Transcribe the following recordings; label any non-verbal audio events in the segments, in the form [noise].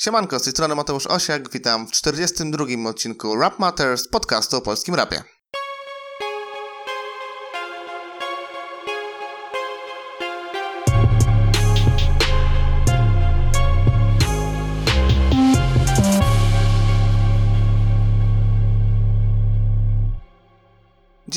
Siemanko, z tej strony Mateusz Osiak, witam w 42. odcinku Rap Matters, podcastu o polskim rapie.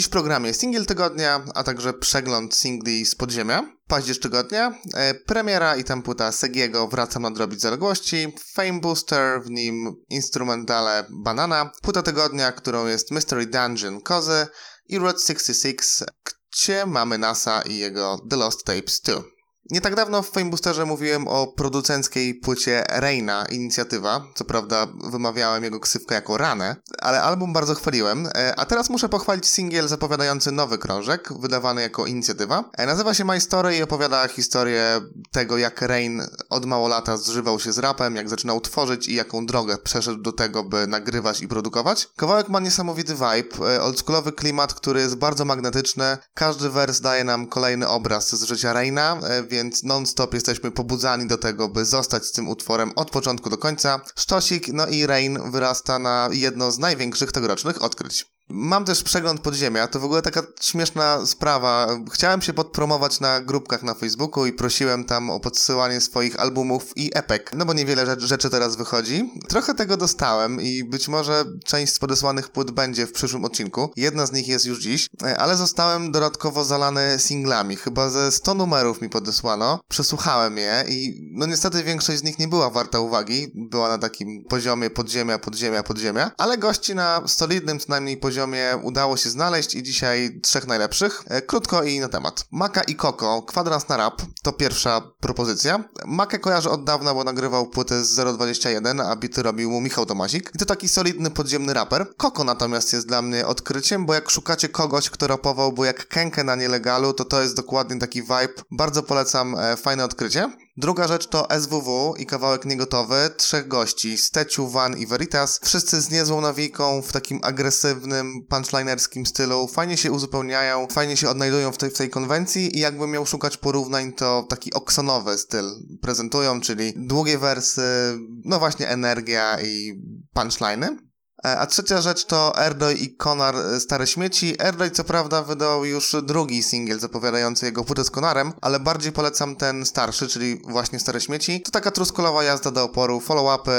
Dziś w programie singiel tygodnia, a także przegląd singli z podziemia. Paździerz tygodnia, e, premiera i tam płyta Segiego Wracam nadrobić zaległości, Fame Booster, w nim instrumentale Banana, płyta tygodnia, którą jest Mystery Dungeon Kozy i Road 66, gdzie mamy NASA i jego The Lost Tapes 2. Nie tak dawno w Fame Boosterze mówiłem o producenckiej płycie Reina, inicjatywa. Co prawda wymawiałem jego ksywkę jako ranę, ale album bardzo chwaliłem. E, a teraz muszę pochwalić singiel zapowiadający nowy krążek, wydawany jako inicjatywa. E, nazywa się My Story i opowiada historię tego, jak Rain od mało lata zżywał się z rapem, jak zaczynał tworzyć i jaką drogę przeszedł do tego, by nagrywać i produkować. Kawałek ma niesamowity vibe, e, oldschoolowy klimat, który jest bardzo magnetyczny. Każdy wers daje nam kolejny obraz z życia Raina, więc non-stop jesteśmy pobudzani do tego, by zostać z tym utworem od początku do końca. Sztosik, no i Rain wyrasta na jedno z największych tegorocznych odkryć. Mam też przegląd podziemia, to w ogóle taka śmieszna sprawa. Chciałem się podpromować na grupkach na Facebooku i prosiłem tam o podsyłanie swoich albumów i epek, no bo niewiele rzeczy teraz wychodzi. Trochę tego dostałem i być może część z podesłanych płyt będzie w przyszłym odcinku. Jedna z nich jest już dziś, ale zostałem dodatkowo zalany singlami. Chyba ze 100 numerów mi podesłano. Przesłuchałem je i no niestety większość z nich nie była warta uwagi. Była na takim poziomie podziemia, podziemia, podziemia, ale gości na solidnym co najmniej poziomie poziomie udało się znaleźć i dzisiaj trzech najlepszych. E, krótko i na temat. Maka i Koko, kwadrans na rap, to pierwsza propozycja. Makę kojarzę od dawna, bo nagrywał płytę z 021, a bity robił mu Michał Tomasik. I to taki solidny podziemny raper. Koko natomiast jest dla mnie odkryciem, bo jak szukacie kogoś, kto rapował, bo jak Kenkę na nielegalu, to to jest dokładnie taki vibe. Bardzo polecam, e, fajne odkrycie. Druga rzecz to SWW i kawałek niegotowy. Trzech gości, Steciu, Van i Veritas. Wszyscy z niezłą nawijką, w takim agresywnym, punchlinerskim stylu. Fajnie się uzupełniają, fajnie się odnajdują w tej, w tej konwencji i jakbym miał szukać porównań, to taki oksonowy styl prezentują, czyli długie wersy, no właśnie energia i punchliny. E, a trzecia rzecz to Erdoy i Konar e, Stare Śmieci. Erdoy co prawda wydał już drugi singiel zapowiadający jego płytę z Konarem, ale bardziej polecam ten starszy, czyli właśnie Stare Śmieci. To taka truskulowa jazda do oporu, follow-upy,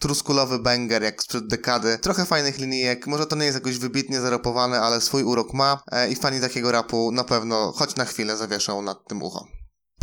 truskulowy banger jak sprzed dekady. Trochę fajnych linijek, może to nie jest jakoś wybitnie zaropowane, ale swój urok ma e, i fani takiego rapu na pewno choć na chwilę zawieszą nad tym ucho.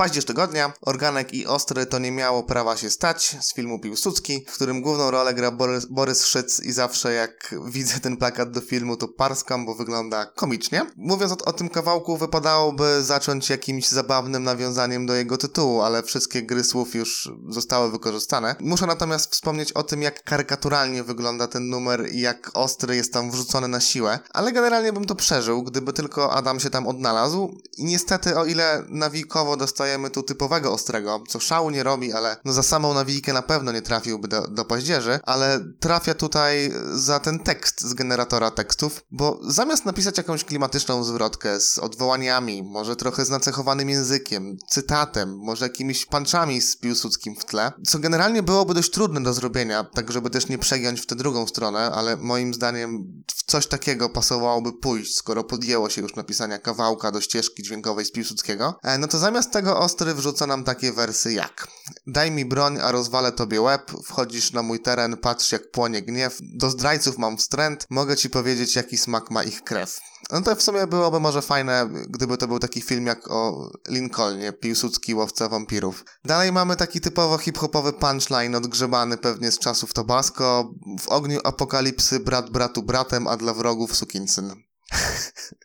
Paździerz tygodnia, Organek i Ostry to nie miało prawa się stać z filmu Piłsudski, w którym główną rolę gra Borys, Borys Szyc i zawsze jak widzę ten plakat do filmu to parskam, bo wygląda komicznie. Mówiąc o, o, tym kawałku wypadałoby zacząć jakimś zabawnym nawiązaniem do jego tytułu, ale wszystkie gry słów już zostały wykorzystane. Muszę natomiast wspomnieć o tym, jak karykaturalnie wygląda ten numer i jak Ostry jest tam wrzucony na siłę, ale generalnie bym to przeżył, gdyby tylko Adam się tam odnalazł i niestety o ile nawikowo dostaje dostajemy tu typowego ostrego, co szału nie robi, ale no za samą nawijkę na pewno nie trafiłby do, do paździerzy, ale trafia tutaj za ten tekst z generatora tekstów, bo zamiast napisać jakąś klimatyczną zwrotkę z odwołaniami, może trochę z nacechowanym językiem, cytatem, może jakimiś panczami z Piłsudskim w tle, co generalnie byłoby dość trudne do zrobienia, tak żeby też nie przegiąć w tę drugą stronę, ale moim zdaniem w coś takiego pasowałoby pójść, skoro podjęło się już napisania kawałka do ścieżki dźwiękowej z Piłsudskiego, e, no to zamiast tego Ostry wrzuca nam takie wersy jak Daj mi broń, a rozwalę tobie łeb, wchodzisz na mój teren, patrz jak płonie gniew, do zdrajców mam wstręt, mogę ci powiedzieć jaki smak ma ich krew. No to w sumie byłoby może fajne, gdyby to był taki film jak o Lincolnie, Piłsudski łowca wampirów. Dalej mamy taki typowo hip-hopowy punchline odgrzebany pewnie z czasów Tabasco, w ogniu apokalipsy brat bratu bratem, a dla wrogów sukinsyn. [laughs]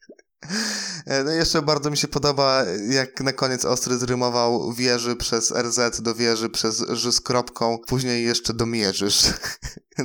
E, no i jeszcze bardzo mi się podoba, jak na koniec Ostry zrymował wieży przez RZ do wieży przez ży z kropką, później jeszcze domierzysz. [laughs]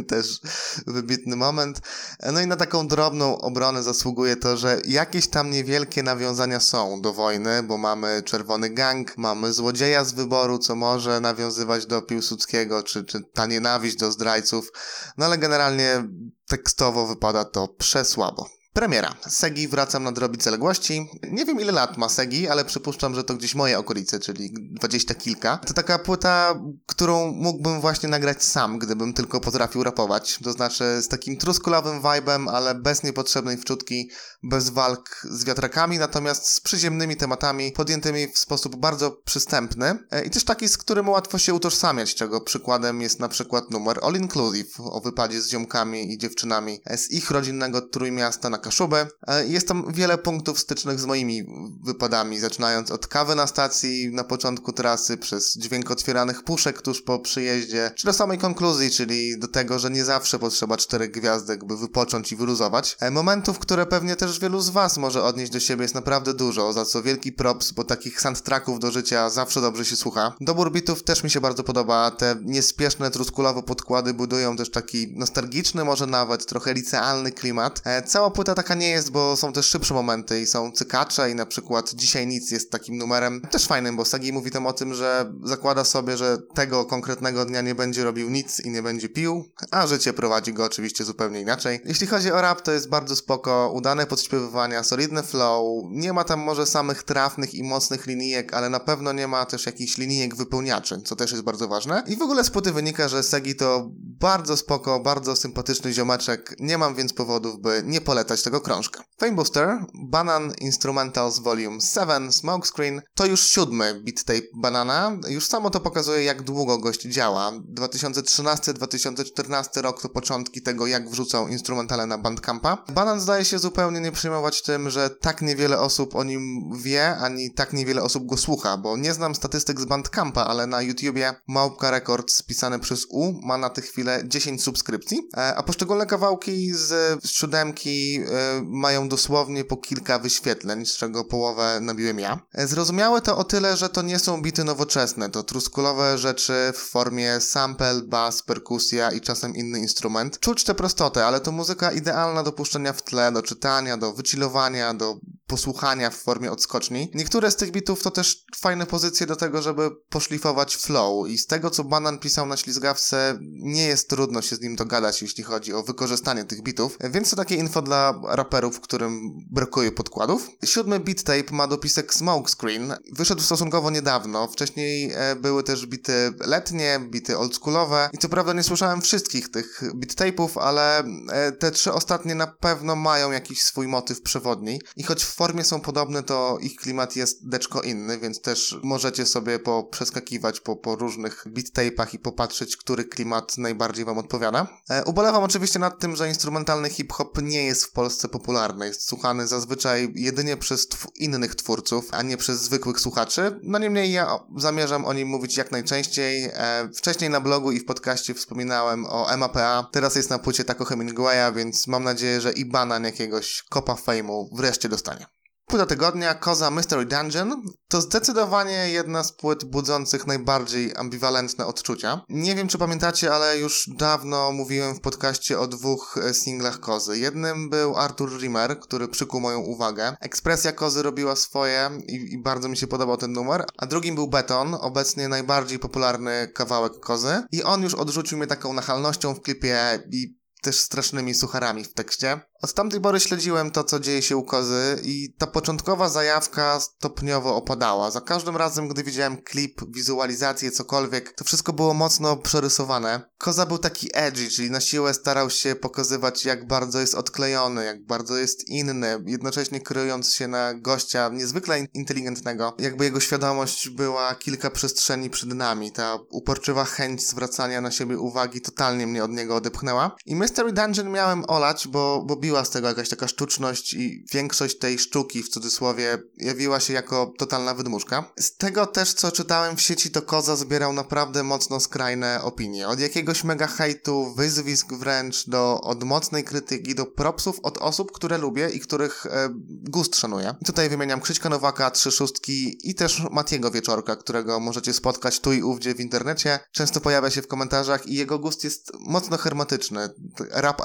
Też wybitny moment. E, no i na taką drobną obronę zasługuje to, że jakieś tam niewielkie nawiązania są do wojny, bo mamy Czerwony Gang, mamy Złodzieja z wyboru, co może nawiązywać do Piłsudskiego, czy, czy ta nienawiść do zdrajców, no ale generalnie tekstowo wypada to przesłabo. Premiera. Segi wracam nadrobić zaległości. Nie wiem ile lat ma Segi, ale przypuszczam, że to gdzieś moje okolice, czyli dwadzieścia kilka. To taka płyta, którą mógłbym właśnie nagrać sam, gdybym tylko potrafił rapować. To znaczy z takim truskulowym vibem, ale bez niepotrzebnej wczutki, bez walk z wiatrakami, natomiast z przyziemnymi tematami, podjętymi w sposób bardzo przystępny e, i też taki, z którym łatwo się utożsamiać, czego przykładem jest na przykład numer All Inclusive o wypadzie z ziomkami i dziewczynami z ich rodzinnego trójmiasta na Kaszubę. E, jest tam wiele punktów stycznych z moimi wypadami, zaczynając od kawy na stacji na początku trasy, przez dźwięk otwieranych puszek tuż po przyjeździe, czy do samej konkluzji, czyli do tego, że nie zawsze potrzeba czterech gwiazdek, by wypocząć i wyluzować. E, momentów, które pewnie też wielu z Was może odnieść do siebie jest naprawdę dużo, za co wielki props, bo takich soundtracków do życia zawsze dobrze się słucha. Dobór bitów też mi się bardzo podoba, te niespieszne, truskulowe podkłady budują też taki nostalgiczny, może nawet trochę licealny klimat. E, cała płyta taka nie jest, bo są też szybsze momenty i są cykacze i na przykład Dzisiaj Nic jest takim numerem też fajnym, bo Sagi mówi tam o tym, że zakłada sobie, że tego konkretnego dnia nie będzie robił nic i nie będzie pił, a życie prowadzi go oczywiście zupełnie inaczej. Jeśli chodzi o rap, to jest bardzo spoko, udane podśpiewywania, solidny flow, nie ma tam może samych trafnych i mocnych linijek, ale na pewno nie ma też jakichś linijek wypełniaczy, co też jest bardzo ważne. I w ogóle z płyty wynika, że Segi to bardzo spoko, bardzo sympatyczny ziomeczek, nie mam więc powodów, by nie polecać tego krążka. Fame Booster, Banan Instrumentals Volume 7, Smokescreen, to już siódmy beat tape Banana. Już samo to pokazuje, jak długo gość działa. 2013-2014 rok to początki tego, jak wrzucał instrumentale na Bandcampa. Banan zdaje się zupełnie nie przejmować tym, że tak niewiele osób o nim wie, ani tak niewiele osób go słucha, bo nie znam statystyk z Bandcampa, ale na YouTubie Małpka Records spisany przez U ma na tę chwilę 10 subskrypcji, e, a poszczególne kawałki z siódemki mają dosłownie po kilka wyświetleń, z czego połowę nabiłem ja. E, zrozumiałe to o tyle, że to nie są bity nowoczesne, to truskulowe rzeczy w formie sample, bass, perkusja i czasem inny instrument. Czuć tę prostotę, ale to muzyka idealna do puszczenia w tle, do czytania, do wychillowania, do posłuchania w formie odskoczni. Niektóre z tych bitów to też fajne pozycje do tego, żeby poszlifować flow i z tego, co Banan pisał na ślizgawce, nie jest trudno się z nim dogadać, jeśli chodzi o wykorzystanie tych bitów, więc to takie info dla raperów, którym brakuje podkładów. Siódmy beat tape ma dopisek Smokescreen. Wyszedł stosunkowo niedawno. Wcześniej e, były też bity letnie, bity oldschoolowe i co prawda nie słyszałem wszystkich tych beat tape'ów, ale e, te trzy ostatnie na pewno mają jakiś swój motyw przewodni i choć w formie są podobne, to ich klimat jest deczko inny, więc też możecie sobie poprzeskakiwać po, po różnych beat tape'ach i popatrzeć, który klimat najbardziej wam odpowiada. E, ubolewam oczywiście nad tym, że instrumentalny hip-hop nie jest w Polsce popularny. Jest słuchany zazwyczaj jedynie przez tw innych twórców, a nie przez zwykłych słuchaczy. No niemniej ja zamierzam o nim mówić jak najczęściej. E, wcześniej na blogu i w podcaście wspominałem o MAPA. Teraz jest na płycie Taco Hemingwaya, więc mam nadzieję, że i banan jakiegoś kopa fejmu wreszcie dostanie. Płyta tygodnia, Koza Mystery Dungeon, to zdecydowanie jedna z płyt budzących najbardziej ambiwalentne odczucia. Nie wiem, czy pamiętacie, ale już dawno mówiłem w podcaście o dwóch e, singlach Kozy. Jednym był Arthur Rimmer, który przykuł moją uwagę. Ekspresja Kozy robiła swoje i, i bardzo mi się podobał ten numer. A drugim był Beton, obecnie najbardziej popularny kawałek Kozy. I on już odrzucił mnie taką nachalnością w klipie i też strasznymi sucharami w tekście. Od tamtej pory śledziłem to, co dzieje się u Kozy i ta początkowa zajawka stopniowo opadała. Za każdym razem, gdy widziałem klip, wizualizację, cokolwiek, to wszystko było mocno przerysowane. Koza był taki edgy, czyli na siłę starał się pokazywać, jak bardzo jest odklejony, jak bardzo jest inny, jednocześnie kryjąc się na gościa niezwykle inteligentnego. Jakby jego świadomość była kilka przestrzeni przed nami. Ta uporczywa chęć zwracania na siebie uwagi totalnie mnie od niego odepchnęła. I Mystery Dungeon miałem olać, bo, bo z tego jakaś taka sztuczność i większość tej sztuki, w cudzysłowie, jawiła się jako totalna wydmuszka. Z tego też, co czytałem w sieci, to Koza zbierał naprawdę mocno skrajne opinie. Od jakiegoś mega hejtu, wyzwisk wręcz, do od mocnej krytyki, do propsów od osób, które lubię i których e, gust szanuję. Tutaj wymieniam Krzyśka Nowaka, Trzy Szóstki i też Matiego Wieczorka, którego możecie spotkać tu i ówdzie w internecie. Często pojawia się w komentarzach i jego gust jest mocno hermetyczny. Rap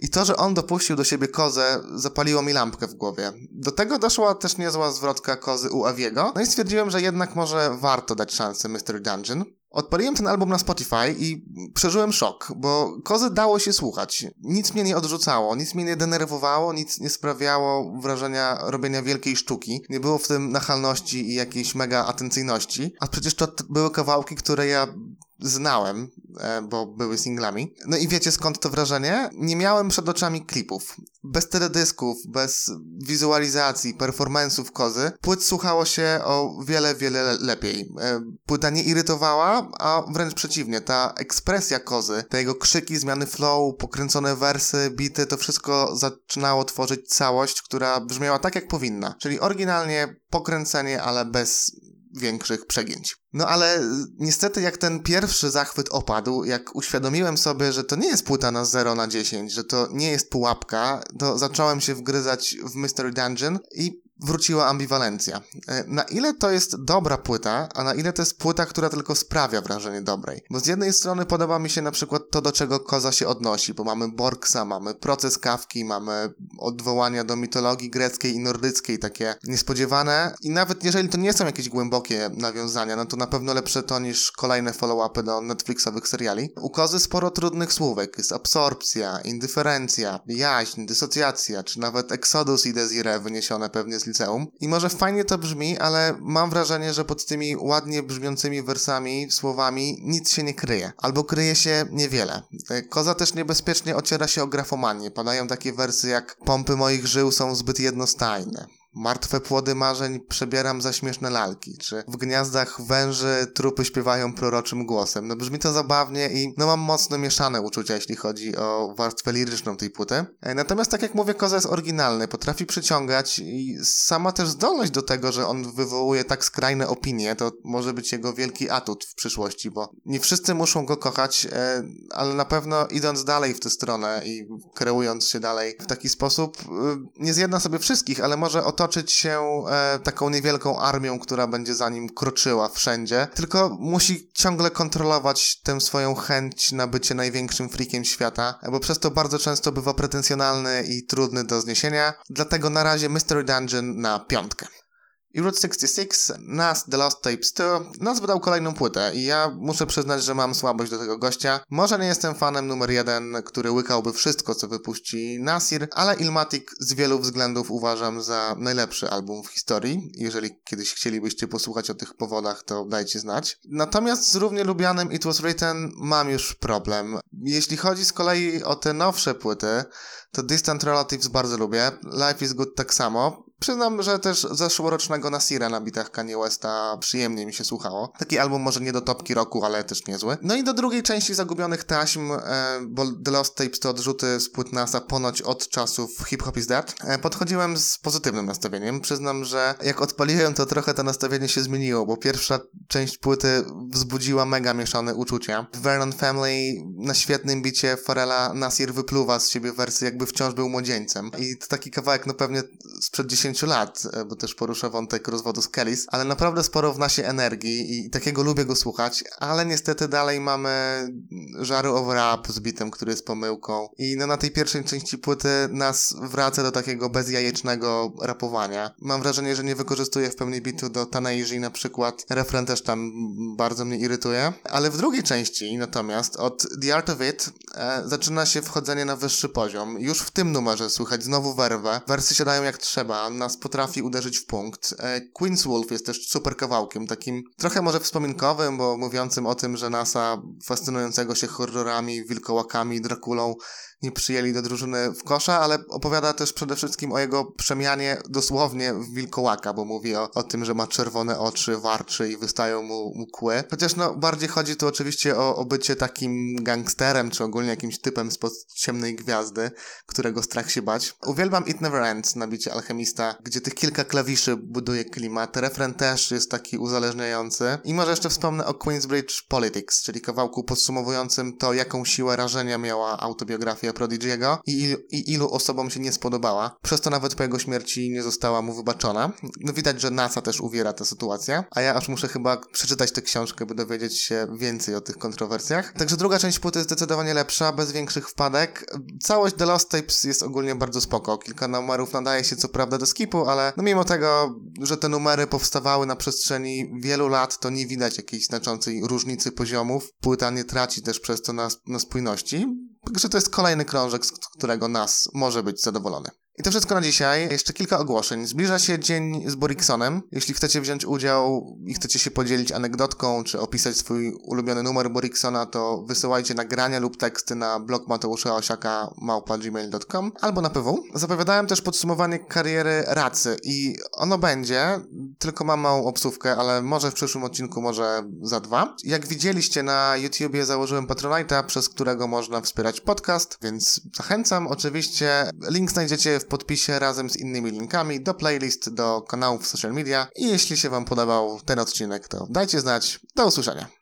I to, że on dopuścił do siebie kozę, zapaliło mi lampkę w głowie. Do tego doszła też niezła zwrotka kozy u Aviego. No i stwierdziłem, że jednak może warto dać szansę Mystery Dungeon. Odpaliłem ten album na Spotify i przeżyłem szok, bo kozy dało się słuchać. Nic mnie nie odrzucało, nic mnie nie denerwowało, nic nie sprawiało wrażenia robienia wielkiej sztuki. Nie było w tym nachalności i jakiejś mega atencyjności. A przecież to były kawałki, które ja znałem, e, bo były singlami. No i wiecie skąd to wrażenie? Nie miałem przed oczami klipów. Bez teledysków, bez wizualizacji, performance'ów kozy, płyt słuchało się o wiele, wiele lepiej. E, płyta nie irytowała, a wręcz przeciwnie, ta ekspresja kozy, te jego krzyki, zmiany flow, pokręcone wersy, bity, to wszystko zaczynało tworzyć całość, która brzmiała tak jak powinna. Czyli oryginalnie pokręcenie, ale bez większych przegięć. No ale niestety jak ten pierwszy zachwyt opadł, jak uświadomiłem sobie, że to nie jest płyta na 0 na 10, że to nie jest pułapka, to zacząłem się wgryzać w Mystery Dungeon i wróciła ambiwalencja. E, na ile to jest dobra płyta, a na ile to jest płyta, która tylko sprawia wrażenie dobrej. Bo z jednej strony podoba mi się na przykład to, do czego Koza się odnosi, bo mamy Borksa, mamy proces Kawki, mamy odwołania do mitologii greckiej i nordyckiej, takie niespodziewane i nawet jeżeli to nie są jakieś głębokie nawiązania, no to na pewno lepsze to niż kolejne follow-upy do Netflixowych seriali. U Kozy sporo trudnych słówek, jest absorpcja, indyferencja, jaźń, dysocjacja, czy nawet Exodus i Desire wyniesione pewnie z liceum. I może fajnie to brzmi, ale mam wrażenie, że pod tymi ładnie brzmiącymi wersami, słowami nic się nie kryje. Albo kryje się niewiele. Koza też niebezpiecznie ociera się o grafomanię. Padają takie wersy jak pompy moich żył są zbyt jednostajne. Martwe płody marzeń przebieram za śmieszne lalki, czy w gniazdach węży trupy śpiewają proroczym głosem. No brzmi to zabawnie i no mam mocno mieszane uczucia, jeśli chodzi o warstwę liryczną tej płyty. E, natomiast tak jak mówię, Koza jest oryginalny, potrafi przyciągać i sama też zdolność do tego, że on wywołuje tak skrajne opinie, to może być jego wielki atut w przyszłości, bo nie wszyscy muszą go kochać, e, ale na pewno idąc dalej w tę stronę i kreując się dalej w taki sposób, e, nie zjedna sobie wszystkich, ale może o otoczyć się e, taką niewielką armią, która będzie za nim kroczyła wszędzie, tylko musi ciągle kontrolować tę swoją chęć na bycie największym freakiem świata, bo przez to bardzo często bywa pretensjonalny i trudny do zniesienia. Dlatego na razie Mystery Dungeon na piątkę. I Route 66, Nas The Lost Tapes 2, Nas wydał kolejną płytę i ja muszę przyznać, że mam słabość do tego gościa. Może nie jestem fanem numer jeden, który łykałby wszystko, co wypuści Nasir, ale Ilmatic z wielu względów uważam za najlepszy album w historii. Jeżeli kiedyś chcielibyście posłuchać o tych powodach, to dajcie znać. Natomiast z równie lubianym It Was Written mam już problem. Jeśli chodzi z kolei o te nowsze płyty, to Distant Relatives bardzo lubię, Life is Good tak samo. Przyznam, że też zeszłorocznego Nasira na bitach Kanye Westa przyjemnie mi się słuchało. Taki album może nie do topki roku, ale też niezły. No i do drugiej części Zagubionych Taśm, e, bo The Lost Tapes to odrzuty z płyt NASA ponoć od czasów Hip Hop is Dead. Podchodziłem z pozytywnym nastawieniem. Przyznam, że jak odpaliłem, to trochę to nastawienie się zmieniło, bo pierwsza część płyty wzbudziła mega mieszane uczucia. W Vernon Family na świetnym bicie Farela Nasir wypluwa z siebie wersję, jakby wciąż był młodzieńcem. I to taki kawałek, no pewnie sprzed 10 10 lat, e, bo też porusza wątek rozwodu z Kellys, ale naprawdę sporo w naszej energii i takiego lubię go słuchać, ale niestety dalej mamy żary over up z bitem, który jest pomyłką. I no na tej pierwszej części płyty nas wraca do takiego bezjajecznego rapowania. Mam wrażenie, że nie wykorzystuje w pełni bitu do Tanaiji na przykład, refren też tam bardzo mnie irytuje, ale w drugiej części natomiast od The Art of It e, zaczyna się wchodzenie na wyższy poziom. Już w tym numerze słychać znowu werwę, wersy siadają jak trzeba, nas potrafi uderzyć w punkt. E, Queen's Wolf jest też super kawałkiem, takim trochę może wspominkowym, bo mówiącym o tym, że NASA fascynującego się horrorami, wilkołakami, Drakulą nie przyjęli do drużyny w kosza, ale opowiada też przede wszystkim o jego przemianie dosłownie w wilkołaka, bo mówi o, o tym, że ma czerwone oczy, warczy i wystają mu, mu kły. Chociaż no, bardziej chodzi tu oczywiście o, o bycie takim gangsterem, czy ogólnie jakimś typem spod ciemnej gwiazdy, którego strach się bać. Uwielbiam It Never Ends na bicie Alchemista, gdzie tych kilka klawiszy buduje klimat. Refren też jest taki uzależniający. I może jeszcze wspomnę o Queensbridge Politics, czyli kawałku podsumowującym to, jaką siłę rażenia miała autobiografia Prodigy'ego i, il, i ilu osobom się nie spodobała. Przez to nawet po jego śmierci nie została mu wybaczona. No widać, że NASA też uwiera tę sytuację, a ja aż muszę chyba przeczytać tę książkę, by dowiedzieć się więcej o tych kontrowersjach. Także druga część płyty jest zdecydowanie lepsza, bez większych wpadek. Całość The Lost Tapes jest ogólnie bardzo spoko. Kilka numerów nadaje się co prawda do skipu, ale no mimo tego, że te numery powstawały na przestrzeni wielu lat, to nie widać jakiejś znaczącej różnicy poziomów. Płyta nie traci też przez to na, na spójności. Także to jest kolejny krążek, z którego nas może być zadowolony. I to wszystko na dzisiaj. Jeszcze kilka ogłoszeń. Zbliża się dzień z Boriksonem. Jeśli chcecie wziąć udział i chcecie się podzielić anegdotką, czy opisać swój ulubiony numer Boriksona, to wysyłajcie nagrania lub teksty na blog Mateusza Osiaka małpa.gmail.com albo na PW. Zapowiadałem też podsumowanie kariery Racy i ono będzie, tylko mam małą obsówkę, ale może w przyszłym odcinku, może za dwa. Jak widzieliście na YouTubie założyłem Patronite'a, przez którego można wspierać podcast, więc zachęcam. Oczywiście link znajdziecie w podpisie razem z innymi linkami do playlist, do kanałów social media i jeśli się Wam podobał ten odcinek, to dajcie znać. Do usłyszenia.